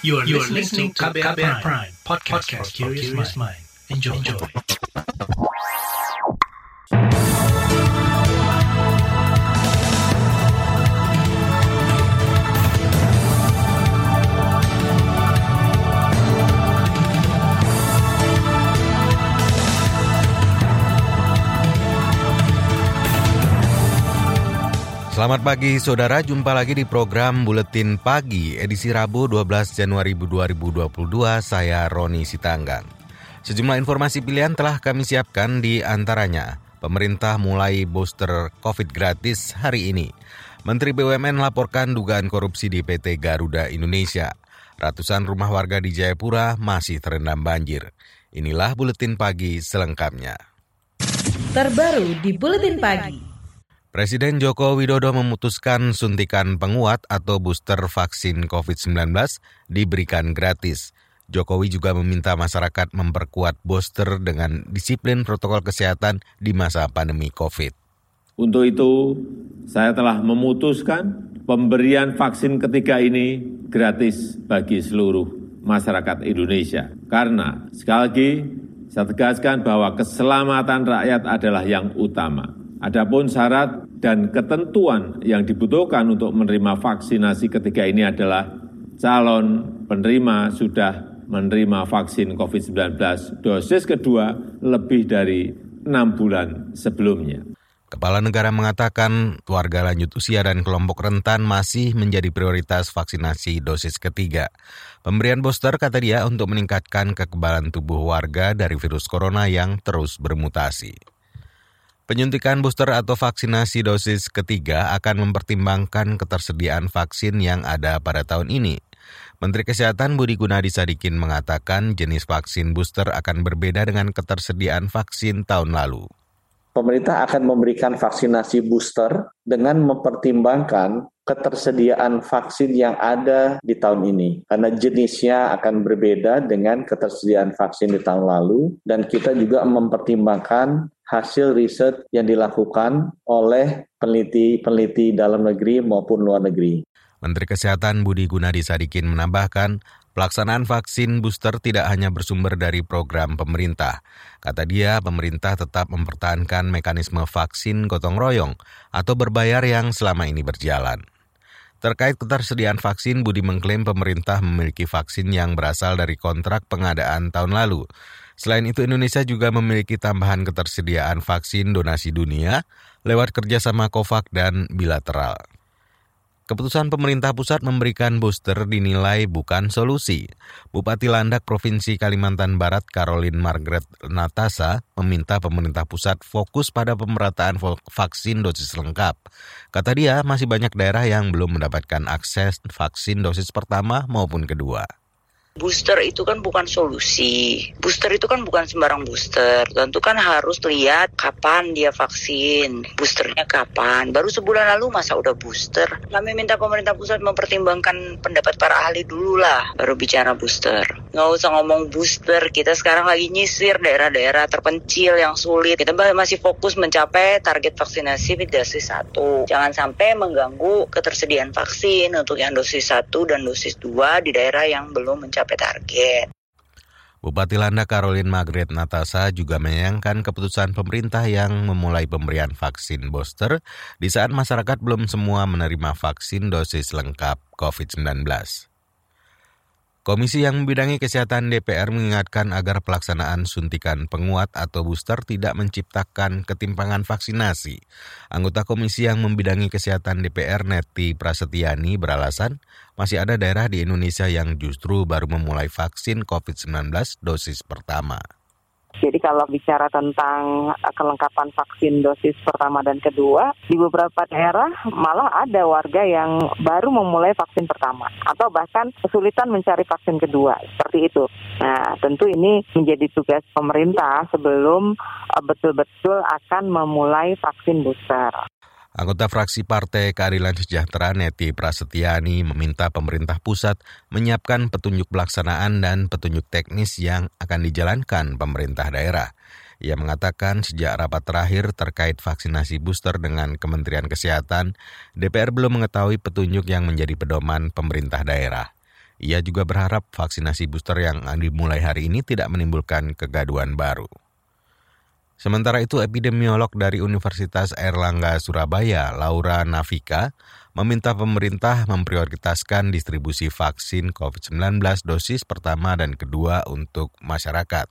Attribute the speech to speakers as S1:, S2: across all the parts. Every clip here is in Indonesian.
S1: You are, you are listening to KBR, Prime, Prime podcast, podcast for curious mind. Enjoy. Enjoy.
S2: Selamat pagi saudara, jumpa lagi di program Buletin Pagi edisi Rabu 12 Januari 2022, saya Roni Sitanggang. Sejumlah informasi pilihan telah kami siapkan di antaranya. Pemerintah mulai booster COVID gratis hari ini. Menteri BUMN laporkan dugaan korupsi di PT Garuda Indonesia. Ratusan rumah warga di Jayapura masih terendam banjir. Inilah Buletin Pagi selengkapnya.
S3: Terbaru di Buletin Pagi.
S2: Presiden Joko Widodo memutuskan suntikan penguat atau booster vaksin COVID-19 diberikan gratis. Jokowi juga meminta masyarakat memperkuat booster dengan disiplin protokol kesehatan di masa pandemi COVID.
S4: Untuk itu, saya telah memutuskan pemberian vaksin ketiga ini gratis bagi seluruh masyarakat Indonesia. Karena, sekali lagi, saya tegaskan bahwa keselamatan rakyat adalah yang utama. Adapun syarat dan ketentuan yang dibutuhkan untuk menerima vaksinasi ketiga ini adalah calon penerima sudah menerima vaksin COVID-19 dosis kedua lebih dari enam bulan sebelumnya.
S2: Kepala negara mengatakan warga lanjut usia dan kelompok rentan masih menjadi prioritas vaksinasi dosis ketiga. Pemberian booster kata dia untuk meningkatkan kekebalan tubuh warga dari virus corona yang terus bermutasi. Penyuntikan booster atau vaksinasi dosis ketiga akan mempertimbangkan ketersediaan vaksin yang ada pada tahun ini. Menteri Kesehatan Budi Gunadi Sadikin mengatakan jenis vaksin booster akan berbeda dengan ketersediaan vaksin tahun lalu.
S5: Pemerintah akan memberikan vaksinasi booster dengan mempertimbangkan ketersediaan vaksin yang ada di tahun ini. Karena jenisnya akan berbeda dengan ketersediaan vaksin di tahun lalu dan kita juga mempertimbangkan hasil riset yang dilakukan oleh peneliti-peneliti dalam negeri maupun luar negeri.
S2: Menteri Kesehatan Budi Gunadi Sadikin menambahkan, pelaksanaan vaksin booster tidak hanya bersumber dari program pemerintah. Kata dia, pemerintah tetap mempertahankan mekanisme vaksin gotong royong atau berbayar yang selama ini berjalan. Terkait ketersediaan vaksin, Budi mengklaim pemerintah memiliki vaksin yang berasal dari kontrak pengadaan tahun lalu. Selain itu, Indonesia juga memiliki tambahan ketersediaan vaksin donasi dunia lewat kerjasama COVAX dan bilateral. Keputusan pemerintah pusat memberikan booster dinilai bukan solusi. Bupati Landak Provinsi Kalimantan Barat Caroline Margaret Natasa meminta pemerintah pusat fokus pada pemerataan vaksin dosis lengkap. Kata dia, masih banyak daerah yang belum mendapatkan akses vaksin dosis pertama maupun kedua.
S6: Booster itu kan bukan solusi. Booster itu kan bukan sembarang booster. Tentu kan harus lihat kapan dia vaksin, boosternya kapan. Baru sebulan lalu masa udah booster. Kami minta pemerintah pusat mempertimbangkan pendapat para ahli dulu lah, baru bicara booster. Nggak usah ngomong booster, kita sekarang lagi nyisir daerah-daerah terpencil yang sulit. Kita masih fokus mencapai target vaksinasi dosis satu. Jangan sampai mengganggu ketersediaan vaksin untuk yang dosis satu dan dosis dua di daerah yang belum mencapai mencapai target.
S2: Bupati Landa Caroline Margaret Natasa juga menyayangkan keputusan pemerintah yang memulai pemberian vaksin booster di saat masyarakat belum semua menerima vaksin dosis lengkap COVID-19. Komisi yang membidangi kesehatan DPR mengingatkan agar pelaksanaan suntikan penguat atau booster tidak menciptakan ketimpangan vaksinasi. Anggota komisi yang membidangi kesehatan DPR Neti Prasetyani beralasan masih ada daerah di Indonesia yang justru baru memulai vaksin COVID-19 dosis pertama.
S7: Jadi kalau bicara tentang eh, kelengkapan vaksin dosis pertama dan kedua, di beberapa daerah malah ada warga yang baru memulai vaksin pertama atau bahkan kesulitan mencari vaksin kedua, seperti itu. Nah, tentu ini menjadi tugas pemerintah sebelum eh, betul-betul akan memulai vaksin booster.
S2: Anggota fraksi Partai Keadilan Sejahtera Neti Prasetyani meminta pemerintah pusat menyiapkan petunjuk pelaksanaan dan petunjuk teknis yang akan dijalankan pemerintah daerah. Ia mengatakan sejak rapat terakhir terkait vaksinasi booster dengan Kementerian Kesehatan, DPR belum mengetahui petunjuk yang menjadi pedoman pemerintah daerah. Ia juga berharap vaksinasi booster yang dimulai hari ini tidak menimbulkan kegaduhan baru. Sementara itu, epidemiolog dari Universitas Erlangga Surabaya, Laura Navika, meminta pemerintah memprioritaskan distribusi vaksin COVID-19 dosis pertama dan kedua untuk masyarakat.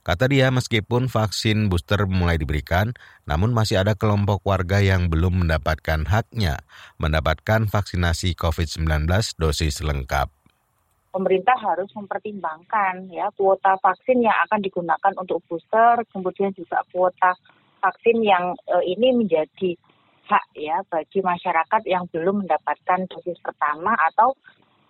S2: Kata dia, meskipun vaksin booster mulai diberikan, namun masih ada kelompok warga yang belum mendapatkan haknya mendapatkan vaksinasi COVID-19 dosis lengkap
S8: pemerintah harus mempertimbangkan ya kuota vaksin yang akan digunakan untuk booster, kemudian juga kuota vaksin yang uh, ini menjadi hak ya bagi masyarakat yang belum mendapatkan dosis pertama atau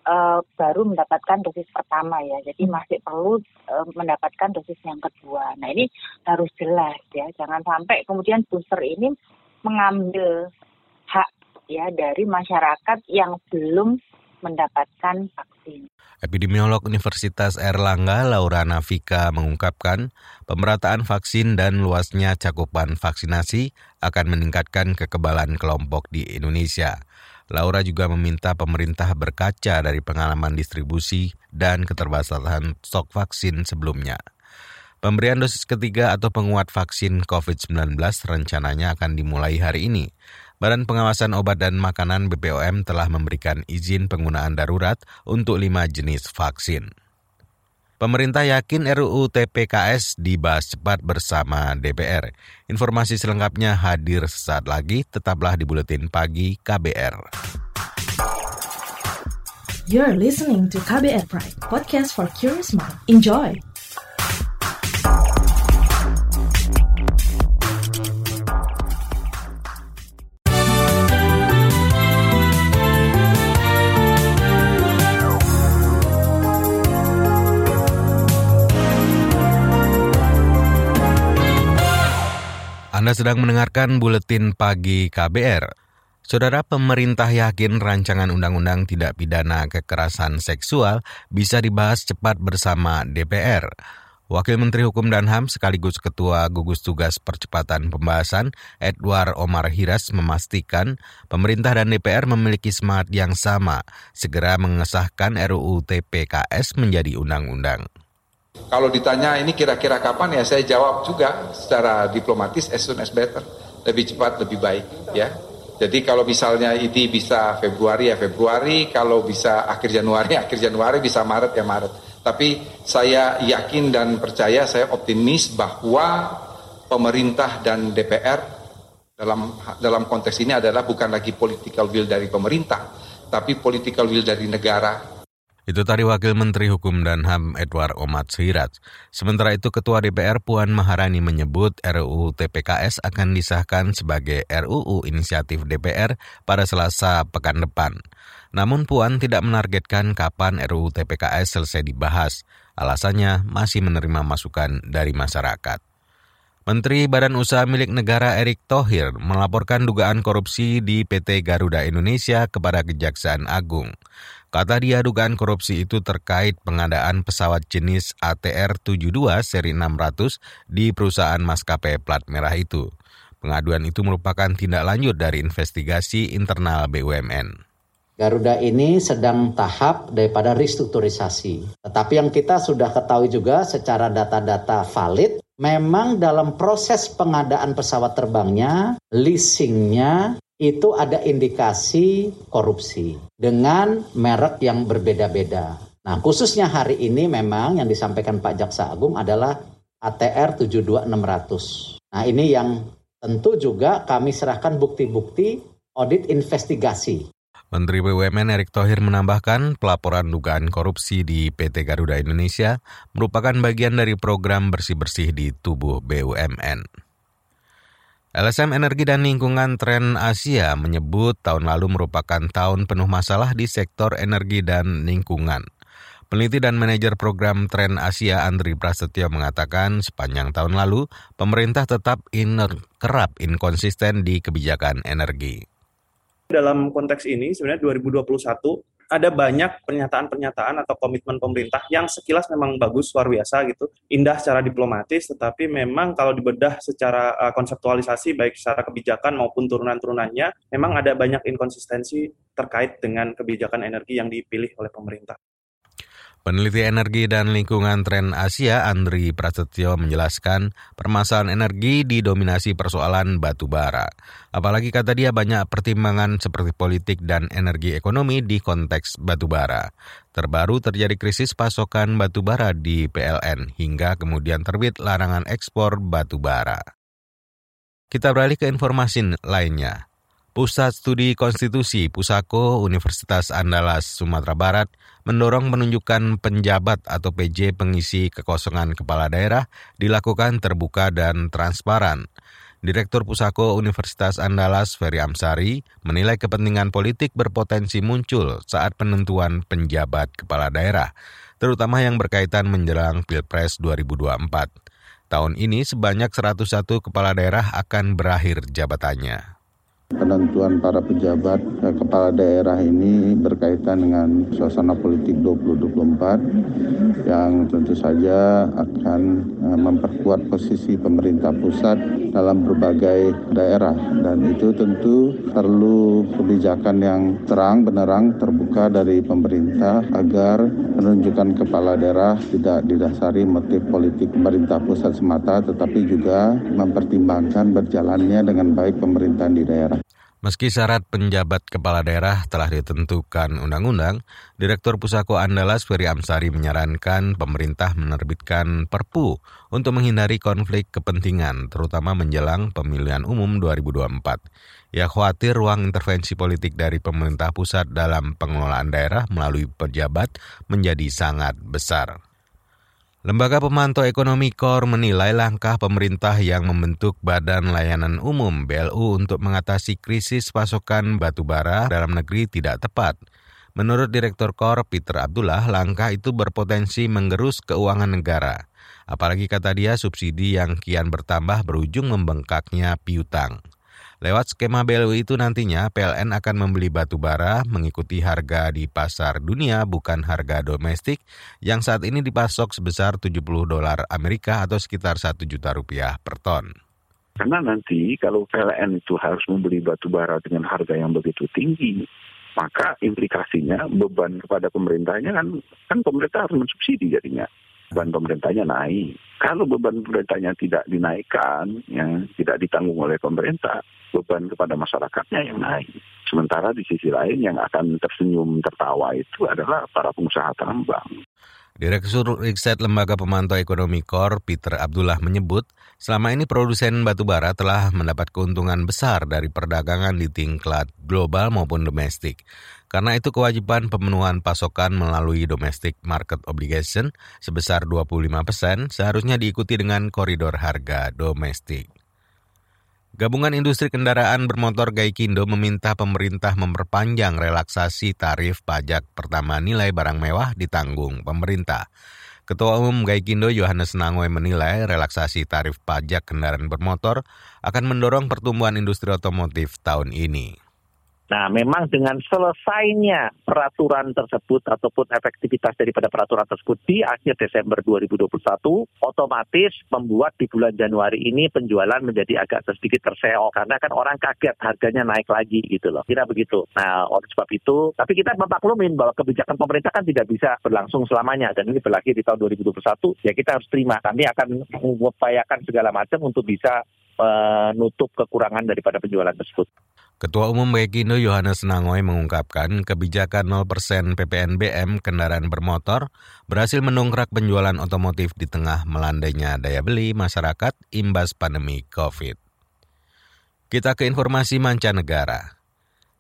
S8: uh, baru mendapatkan dosis pertama ya. Jadi masih perlu uh, mendapatkan dosis yang kedua. Nah, ini harus jelas ya. Jangan sampai kemudian booster ini mengambil hak ya dari masyarakat yang belum mendapatkan vaksin.
S2: Epidemiolog Universitas Erlangga Laura Navika mengungkapkan pemerataan vaksin dan luasnya cakupan vaksinasi akan meningkatkan kekebalan kelompok di Indonesia. Laura juga meminta pemerintah berkaca dari pengalaman distribusi dan keterbatasan stok vaksin sebelumnya. Pemberian dosis ketiga atau penguat vaksin COVID-19 rencananya akan dimulai hari ini. Badan Pengawasan Obat dan Makanan BPOM telah memberikan izin penggunaan darurat untuk lima jenis vaksin. Pemerintah yakin RUU TPKS dibahas cepat bersama DPR. Informasi selengkapnya hadir sesaat lagi, tetaplah di Buletin Pagi KBR.
S3: You're listening to KBR Pride, podcast for curious mind. Enjoy!
S2: Anda sedang mendengarkan buletin pagi KBR. Saudara pemerintah yakin rancangan undang-undang tidak pidana kekerasan seksual bisa dibahas cepat bersama DPR. Wakil Menteri Hukum dan HAM sekaligus Ketua Gugus Tugas Percepatan Pembahasan Edward Omar Hiras memastikan pemerintah dan DPR memiliki semangat yang sama segera mengesahkan RUU TPKS menjadi undang-undang.
S9: Kalau ditanya ini kira-kira kapan ya saya jawab juga secara diplomatis as soon as better. Lebih cepat lebih baik ya. Jadi kalau misalnya ini bisa Februari ya Februari, kalau bisa akhir Januari akhir Januari, bisa Maret ya Maret. Tapi saya yakin dan percaya, saya optimis bahwa pemerintah dan DPR dalam dalam konteks ini adalah bukan lagi political will dari pemerintah, tapi political will dari negara
S2: itu tadi Wakil Menteri Hukum dan HAM Edward Omat Sirat. Sementara itu Ketua DPR Puan Maharani menyebut RUU TPKS akan disahkan sebagai RUU inisiatif DPR pada Selasa pekan depan. Namun Puan tidak menargetkan kapan RUU TPKS selesai dibahas. Alasannya masih menerima masukan dari masyarakat. Menteri Badan Usaha Milik Negara Erick Thohir melaporkan dugaan korupsi di PT Garuda Indonesia kepada Kejaksaan Agung. Kata dia dugaan korupsi itu terkait pengadaan pesawat jenis ATR-72 seri 600 di perusahaan maskapai plat merah itu. Pengaduan itu merupakan tindak lanjut dari investigasi internal BUMN.
S10: Garuda ini sedang tahap daripada restrukturisasi. Tetapi yang kita sudah ketahui juga secara data-data valid, memang dalam proses pengadaan pesawat terbangnya, leasingnya, itu ada indikasi korupsi dengan merek yang berbeda-beda. Nah, khususnya hari ini memang yang disampaikan Pak Jaksa Agung adalah ATR 72600. Nah, ini yang tentu juga kami serahkan bukti-bukti audit investigasi.
S2: Menteri BUMN Erick Thohir menambahkan pelaporan dugaan korupsi di PT Garuda Indonesia merupakan bagian dari program bersih-bersih di tubuh BUMN. LSM Energi dan Lingkungan Tren Asia menyebut tahun lalu merupakan tahun penuh masalah di sektor energi dan lingkungan. Peneliti dan manajer program Tren Asia Andri Prasetyo mengatakan sepanjang tahun lalu pemerintah tetap iner, kerap inkonsisten di kebijakan energi.
S11: Dalam konteks ini sebenarnya 2021 ada banyak pernyataan-pernyataan atau komitmen pemerintah yang sekilas memang bagus luar biasa gitu, indah secara diplomatis, tetapi memang kalau dibedah secara uh, konseptualisasi baik secara kebijakan maupun turunan-turunannya, memang ada banyak inkonsistensi terkait dengan kebijakan energi yang dipilih oleh pemerintah.
S2: Peneliti energi dan lingkungan tren Asia Andri Prasetyo menjelaskan permasalahan energi didominasi persoalan batu bara. Apalagi kata dia banyak pertimbangan seperti politik dan energi ekonomi di konteks batu bara. Terbaru terjadi krisis pasokan batu bara di PLN hingga kemudian terbit larangan ekspor batu bara. Kita beralih ke informasi lainnya. Pusat Studi Konstitusi Pusako Universitas Andalas Sumatera Barat mendorong penunjukan penjabat atau PJ pengisi kekosongan kepala daerah dilakukan terbuka dan transparan. Direktur Pusako Universitas Andalas Ferry Amsari menilai kepentingan politik berpotensi muncul saat penentuan penjabat kepala daerah, terutama yang berkaitan menjelang Pilpres 2024. Tahun ini sebanyak 101 kepala daerah akan berakhir jabatannya.
S12: Penentuan para pejabat eh, kepala daerah ini berkaitan dengan suasana politik 2024 yang tentu saja akan eh, memperkuat posisi pemerintah pusat dalam berbagai daerah dan itu tentu perlu kebijakan yang terang benerang terbuka dari pemerintah agar penunjukan kepala daerah tidak didasari motif politik pemerintah pusat semata tetapi juga mempertimbangkan berjalannya dengan baik pemerintahan di daerah.
S2: Meski syarat penjabat kepala daerah telah ditentukan undang-undang, Direktur Pusako Andalas Ferry Amsari menyarankan pemerintah menerbitkan perpu untuk menghindari konflik kepentingan, terutama menjelang pemilihan umum 2024. Ia khawatir ruang intervensi politik dari pemerintah pusat dalam pengelolaan daerah melalui pejabat menjadi sangat besar. Lembaga Pemantau Ekonomi KOR menilai langkah pemerintah yang membentuk Badan Layanan Umum BLU untuk mengatasi krisis pasokan batu bara dalam negeri tidak tepat. Menurut Direktur KOR Peter Abdullah, langkah itu berpotensi menggerus keuangan negara. Apalagi kata dia subsidi yang kian bertambah berujung membengkaknya piutang. Lewat skema BLU itu nantinya PLN akan membeli batu bara mengikuti harga di pasar dunia bukan harga domestik yang saat ini dipasok sebesar 70 dolar Amerika atau sekitar 1 juta rupiah per ton.
S13: Karena nanti kalau PLN itu harus membeli batu bara dengan harga yang begitu tinggi, maka implikasinya beban kepada pemerintahnya kan kan pemerintah harus mensubsidi jadinya beban pemerintahnya naik. Kalau beban pemerintahnya tidak dinaikkan, ya, tidak ditanggung oleh pemerintah, beban kepada masyarakatnya yang naik. Sementara di sisi lain yang akan tersenyum tertawa itu adalah para pengusaha tambang.
S2: Direktur Riset Lembaga Pemantau Ekonomi KOR, Peter Abdullah menyebut, selama ini produsen batubara telah mendapat keuntungan besar dari perdagangan di tingkat global maupun domestik. Karena itu kewajiban pemenuhan pasokan melalui domestic market obligation sebesar 25 persen seharusnya diikuti dengan koridor harga domestik. Gabungan Industri Kendaraan Bermotor Gaikindo meminta pemerintah memperpanjang relaksasi tarif pajak pertama nilai barang mewah ditanggung pemerintah. Ketua Umum Gaikindo Yohanes Nangoy menilai relaksasi tarif pajak kendaraan bermotor akan mendorong pertumbuhan industri otomotif tahun ini.
S14: Nah, memang dengan selesainya peraturan tersebut ataupun efektivitas daripada peraturan tersebut di akhir Desember 2021, otomatis membuat di bulan Januari ini penjualan menjadi agak sedikit terseok karena kan orang kaget harganya naik lagi gitu loh. Kira begitu. Nah, oleh sebab itu, tapi kita memaklumin bahwa kebijakan pemerintah kan tidak bisa berlangsung selamanya dan ini berlaku di tahun 2021, ya kita harus terima. Kami akan mengupayakan segala macam untuk bisa menutup kekurangan daripada penjualan tersebut.
S2: Ketua Umum Gaikindo Yohanes Nangoy mengungkapkan kebijakan 0% PPNBM kendaraan bermotor berhasil mendongkrak penjualan otomotif di tengah melandainya daya beli masyarakat imbas pandemi COVID. Kita ke informasi mancanegara.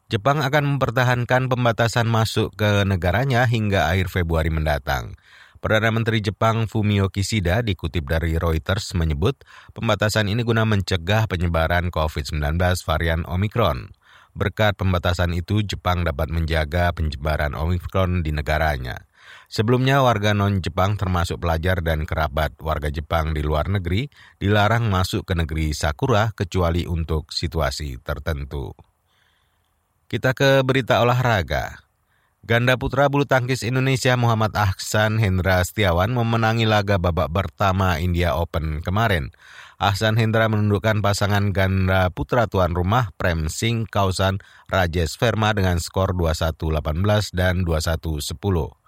S2: Jepang akan mempertahankan pembatasan masuk ke negaranya hingga akhir Februari mendatang. Perdana Menteri Jepang Fumio Kishida dikutip dari Reuters menyebut pembatasan ini guna mencegah penyebaran COVID-19 varian Omicron. Berkat pembatasan itu, Jepang dapat menjaga penyebaran Omicron di negaranya. Sebelumnya, warga non-Jepang termasuk pelajar dan kerabat warga Jepang di luar negeri dilarang masuk ke negeri Sakura kecuali untuk situasi tertentu. Kita ke berita olahraga. Ganda putra bulu tangkis Indonesia Muhammad Ahsan Hendra Setiawan memenangi laga babak pertama India Open kemarin. Ahsan Hendra menundukkan pasangan ganda putra tuan rumah Prem Singh Kausan Rajesh Verma dengan skor 21-18 dan 21-10.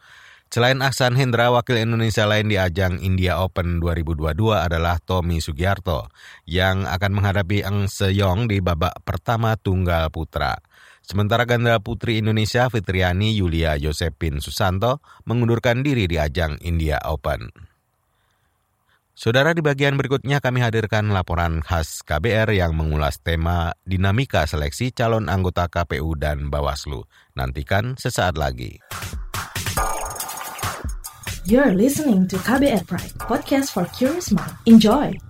S2: Selain Aksan Hendra, wakil Indonesia lain di ajang India Open 2022 adalah Tommy Sugiarto yang akan menghadapi Eng Seyong di babak pertama tunggal putra. Sementara ganda putri Indonesia Fitriani Yulia Yosepin Susanto mengundurkan diri di ajang India Open. Saudara di bagian berikutnya kami hadirkan laporan khas KBR yang mengulas tema dinamika seleksi calon anggota KPU dan Bawaslu. Nantikan sesaat lagi.
S3: You're listening to KBR Pride, podcast for curious mind. Enjoy!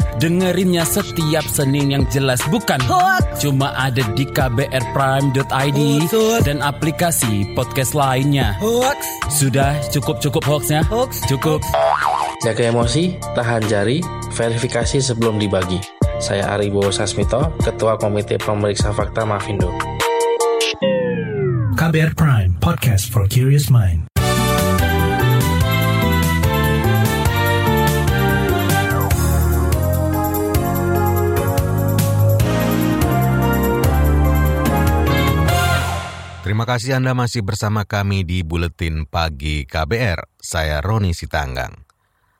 S15: Dengerinnya setiap Senin yang jelas bukan
S16: Hoax.
S15: Cuma ada di kbrprime.id. Dan aplikasi podcast lainnya
S16: Hoax.
S15: Sudah cukup-cukup hoaxnya?
S16: Hoax.
S15: Cukup
S17: Jaga emosi, tahan jari, verifikasi sebelum dibagi. Saya Ari Bowo Sasmito, Ketua Komite Pemeriksa Fakta Mafindo.
S1: KBR Prime, podcast for curious mind.
S2: Terima kasih Anda masih bersama kami di Buletin Pagi KBR. Saya Roni Sitanggang.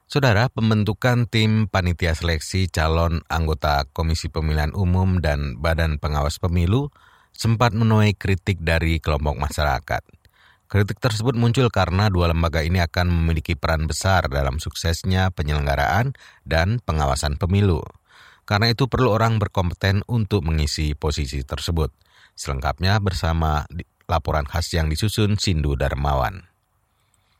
S2: Saudara, pembentukan tim panitia seleksi calon anggota Komisi Pemilihan Umum dan Badan Pengawas Pemilu sempat menuai kritik dari kelompok masyarakat. Kritik tersebut muncul karena dua lembaga ini akan memiliki peran besar dalam suksesnya penyelenggaraan dan pengawasan pemilu. Karena itu perlu orang berkompeten untuk mengisi posisi tersebut. Selengkapnya bersama laporan khas yang disusun Sindu Darmawan.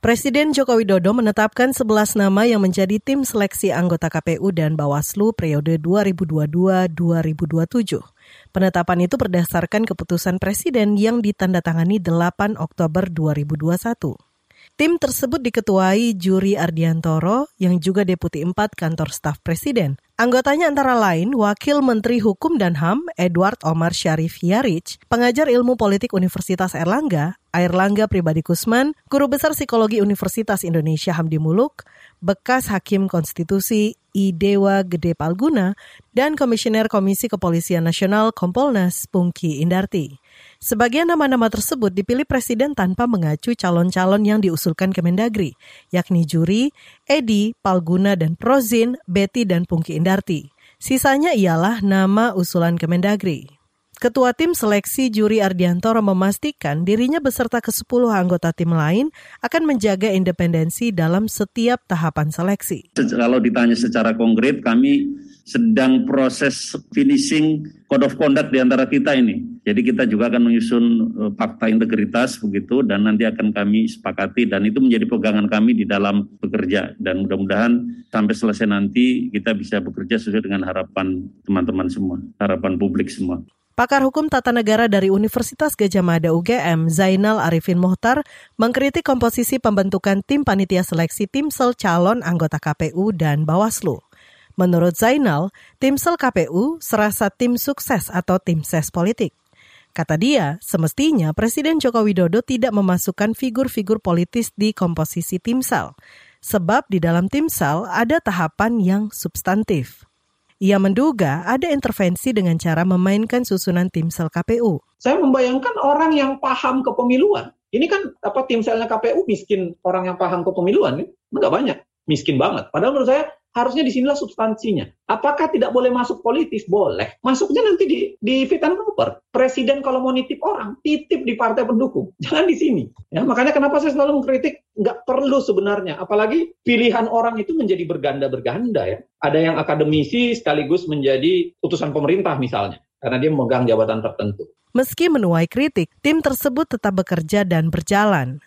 S18: Presiden Joko Widodo menetapkan 11 nama yang menjadi tim seleksi anggota KPU dan Bawaslu periode 2022-2027. Penetapan itu berdasarkan keputusan Presiden yang ditandatangani 8 Oktober 2021. Tim tersebut diketuai Juri Ardiantoro yang juga Deputi 4 Kantor Staf Presiden. Anggotanya antara lain Wakil Menteri Hukum dan HAM Edward Omar Syarif Yarich, pengajar ilmu politik Universitas Erlangga, Airlangga Pribadi Kusman, Guru Besar Psikologi Universitas Indonesia Hamdi Muluk, bekas Hakim Konstitusi I Dewa Gede Palguna, dan Komisioner Komisi Kepolisian Nasional Kompolnas Pungki Indarti. Sebagian nama-nama tersebut dipilih Presiden tanpa mengacu calon-calon yang diusulkan Kemendagri, yakni Juri, Edi, Palguna, dan Prozin, Betty, dan Pungki Indarti. Sisanya ialah nama usulan Kemendagri. Ketua Tim Seleksi Juri Ardiantoro memastikan dirinya beserta ke-10 anggota tim lain akan menjaga independensi dalam setiap tahapan seleksi.
S19: Kalau ditanya secara konkret, kami sedang proses finishing code of conduct di antara kita ini. Jadi kita juga akan menyusun fakta integritas begitu dan nanti akan kami sepakati dan itu menjadi pegangan kami di dalam bekerja dan mudah-mudahan sampai selesai nanti kita bisa bekerja sesuai dengan harapan teman-teman semua, harapan publik semua.
S18: Pakar Hukum Tata Negara dari Universitas Gajah Mada UGM, Zainal Arifin Mohtar, mengkritik komposisi pembentukan tim panitia seleksi timsel calon anggota KPU dan Bawaslu. Menurut Zainal, timsel KPU serasa tim sukses atau tim ses politik. Kata dia, semestinya Presiden Joko Widodo tidak memasukkan figur-figur politis di komposisi timsel, sebab di dalam timsel ada tahapan yang substantif. Ia menduga ada intervensi dengan cara memainkan susunan timsel KPU.
S20: Saya membayangkan orang yang paham kepemiluan. Ini kan apa timselnya KPU miskin orang yang paham kepemiluan, enggak banyak, miskin banget. Padahal menurut saya harusnya di sinilah substansinya. Apakah tidak boleh masuk politis? Boleh. Masuknya nanti di, di fit and proper. Presiden kalau mau nitip orang, titip di partai pendukung. Jangan di sini. Ya, makanya kenapa saya selalu mengkritik, nggak perlu sebenarnya. Apalagi pilihan orang itu menjadi berganda-berganda ya. Ada yang akademisi sekaligus menjadi utusan pemerintah misalnya. Karena dia memegang jabatan tertentu.
S18: Meski menuai kritik, tim tersebut tetap bekerja dan berjalan.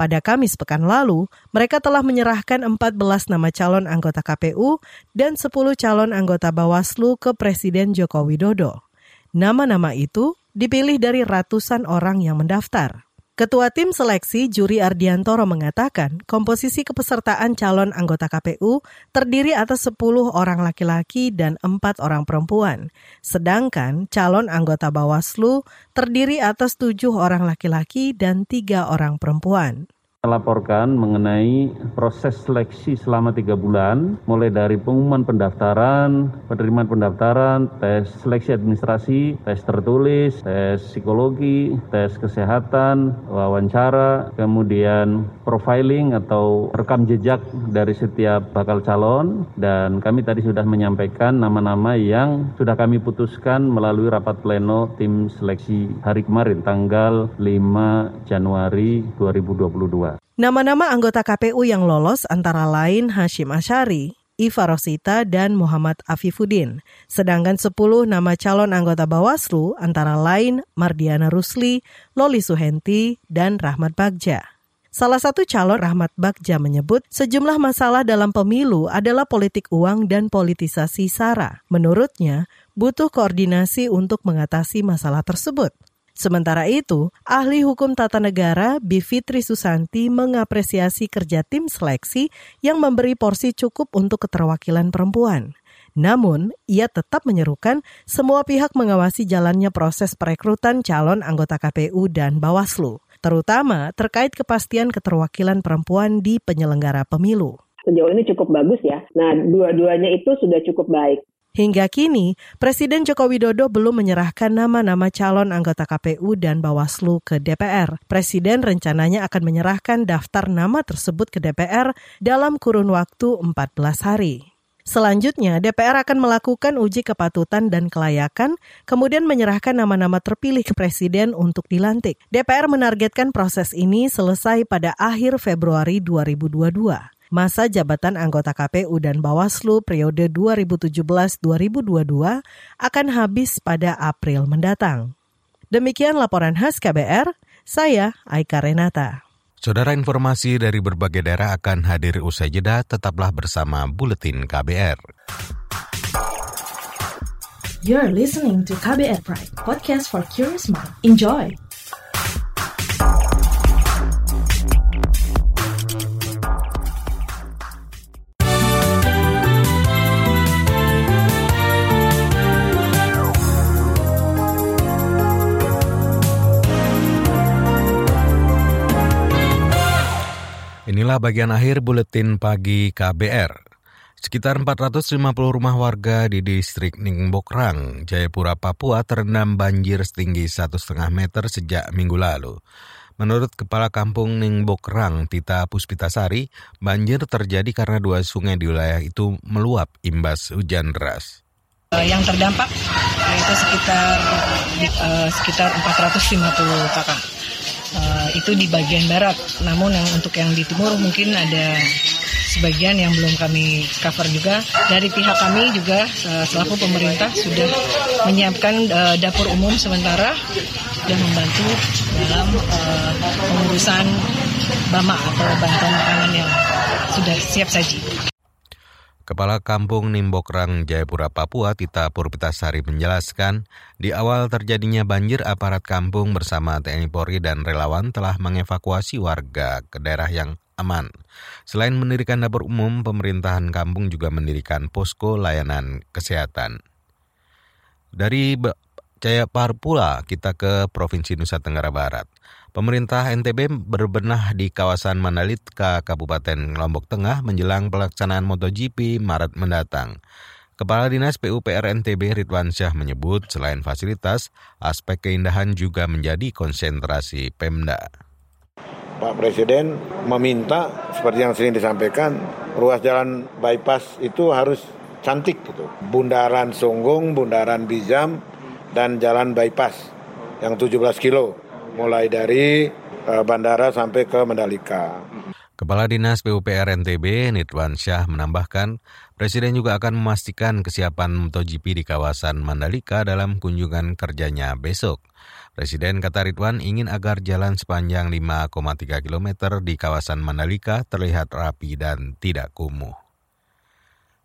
S18: Pada Kamis pekan lalu, mereka telah menyerahkan 14 nama calon anggota KPU dan 10 calon anggota Bawaslu ke Presiden Joko Widodo. Nama-nama itu dipilih dari ratusan orang yang mendaftar. Ketua Tim Seleksi Juri Ardiantoro mengatakan komposisi kepesertaan calon anggota KPU terdiri atas 10 orang laki-laki dan 4 orang perempuan. Sedangkan calon anggota Bawaslu terdiri atas 7 orang laki-laki dan 3 orang perempuan
S16: melaporkan mengenai proses seleksi selama tiga bulan, mulai dari pengumuman pendaftaran, penerimaan pendaftaran, tes seleksi administrasi, tes tertulis, tes psikologi, tes kesehatan, wawancara, kemudian profiling atau rekam jejak dari setiap bakal calon, dan kami tadi sudah menyampaikan nama-nama yang sudah kami putuskan melalui rapat pleno tim seleksi hari kemarin, tanggal 5 Januari 2022.
S18: Nama-nama anggota KPU yang lolos antara lain Hashim Asyari, Iva Rosita, dan Muhammad Afifuddin. Sedangkan 10 nama calon anggota Bawaslu antara lain Mardiana Rusli, Loli Suhenti, dan Rahmat Bagja. Salah satu calon Rahmat Bagja menyebut sejumlah masalah dalam pemilu adalah politik uang dan politisasi SARA. Menurutnya, butuh koordinasi untuk mengatasi masalah tersebut. Sementara itu, ahli hukum tata negara Bivitri Susanti mengapresiasi kerja tim seleksi yang memberi porsi cukup untuk keterwakilan perempuan. Namun, ia tetap menyerukan semua pihak mengawasi jalannya proses perekrutan calon anggota KPU dan Bawaslu, terutama terkait kepastian keterwakilan perempuan di penyelenggara pemilu.
S21: Sejauh ini cukup bagus ya. Nah, dua-duanya itu sudah cukup baik.
S18: Hingga kini, Presiden Joko Widodo belum menyerahkan nama-nama calon anggota KPU dan Bawaslu ke DPR. Presiden rencananya akan menyerahkan daftar nama tersebut ke DPR dalam kurun waktu 14 hari. Selanjutnya, DPR akan melakukan uji kepatutan dan kelayakan, kemudian menyerahkan nama-nama terpilih ke Presiden untuk dilantik. DPR menargetkan proses ini selesai pada akhir Februari 2022 masa jabatan anggota KPU dan Bawaslu periode 2017-2022 akan habis pada April mendatang. Demikian laporan khas KBR, saya Aika Renata.
S2: Saudara informasi dari berbagai daerah akan hadir usai jeda, tetaplah bersama Buletin KBR.
S3: You're listening to KBR Pride, podcast for curious mind. Enjoy!
S2: Inilah bagian akhir buletin pagi KBR. Sekitar 450 rumah warga di distrik Ningbokrang, Jayapura, Papua terendam banjir setinggi 1,5 meter sejak minggu lalu. Menurut Kepala Kampung Ningbokrang, Tita Puspitasari, banjir terjadi karena dua sungai di wilayah itu meluap imbas hujan deras.
S22: Eh, yang terdampak yaitu sekitar uh, sekitar 450 kakak uh, itu di bagian barat. Namun yang untuk yang di timur mungkin ada sebagian yang belum kami cover juga. Dari pihak kami juga uh, selaku pemerintah sudah menyiapkan uh, dapur umum sementara dan membantu dalam uh, pengurusan bama atau bantuan makanan yang sudah siap saji.
S2: Kepala Kampung Nimbokrang Jayapura Papua Tita Purpitasari menjelaskan, di awal terjadinya banjir aparat kampung bersama TNI Polri dan relawan telah mengevakuasi warga ke daerah yang aman. Selain mendirikan dapur umum, pemerintahan kampung juga mendirikan posko layanan kesehatan. Dari Jayapura pula kita ke Provinsi Nusa Tenggara Barat. Pemerintah NTB berbenah di kawasan Mandalika, Kabupaten Lombok Tengah menjelang pelaksanaan MotoGP Maret mendatang. Kepala Dinas PUPR NTB Ridwan Syah menyebut selain fasilitas, aspek keindahan juga menjadi konsentrasi Pemda.
S23: Pak Presiden meminta seperti yang sering disampaikan, ruas jalan bypass itu harus cantik gitu. Bundaran Songgung, Bundaran Bijam, dan jalan bypass yang 17 kilo mulai dari uh, bandara sampai ke Mandalika.
S2: Kepala Dinas PUPR NTB Nitwan Syah menambahkan, Presiden juga akan memastikan kesiapan MotoGP di kawasan Mandalika dalam kunjungan kerjanya besok. Presiden kata Ridwan ingin agar jalan sepanjang 5,3 km di kawasan Mandalika terlihat rapi dan tidak kumuh.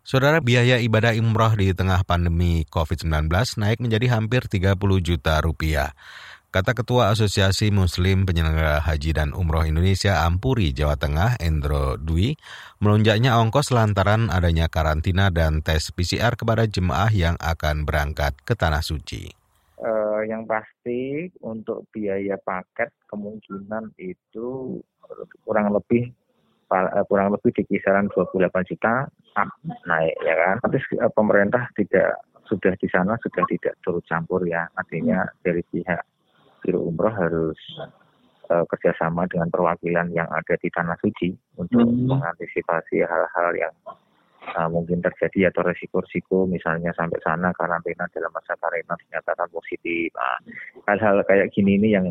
S2: Saudara biaya ibadah umroh di tengah pandemi COVID-19 naik menjadi hampir 30 juta rupiah. Kata Ketua Asosiasi Muslim Penyelenggara Haji dan Umroh Indonesia Ampuri, Jawa Tengah, Endro Dwi, melonjaknya ongkos lantaran adanya karantina dan tes PCR kepada jemaah yang akan berangkat ke Tanah Suci.
S24: Uh, yang pasti untuk biaya paket kemungkinan itu kurang lebih eh, kurang lebih di kisaran 28 juta naik ya kan. Tapi eh, pemerintah tidak sudah di sana sudah tidak turut campur ya. Artinya dari pihak Biro Umroh harus uh, kerjasama dengan perwakilan yang ada di Tanah Suci untuk hmm. mengantisipasi hal-hal yang uh, mungkin terjadi atau resiko-resiko misalnya sampai sana karantina dalam masa karantina dinyatakan positif. Nah, hal-hal kayak gini ini yang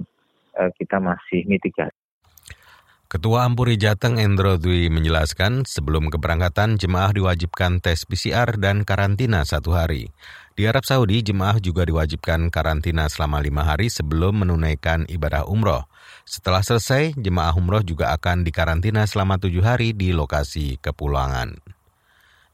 S24: uh, kita masih mitigasi.
S2: Ketua Ampuri Jateng Endro Dwi menjelaskan sebelum keberangkatan jemaah diwajibkan tes PCR dan karantina satu hari. Di Arab Saudi, jemaah juga diwajibkan karantina selama lima hari sebelum menunaikan ibadah umroh. Setelah selesai, jemaah umroh juga akan dikarantina selama tujuh hari di lokasi kepulangan.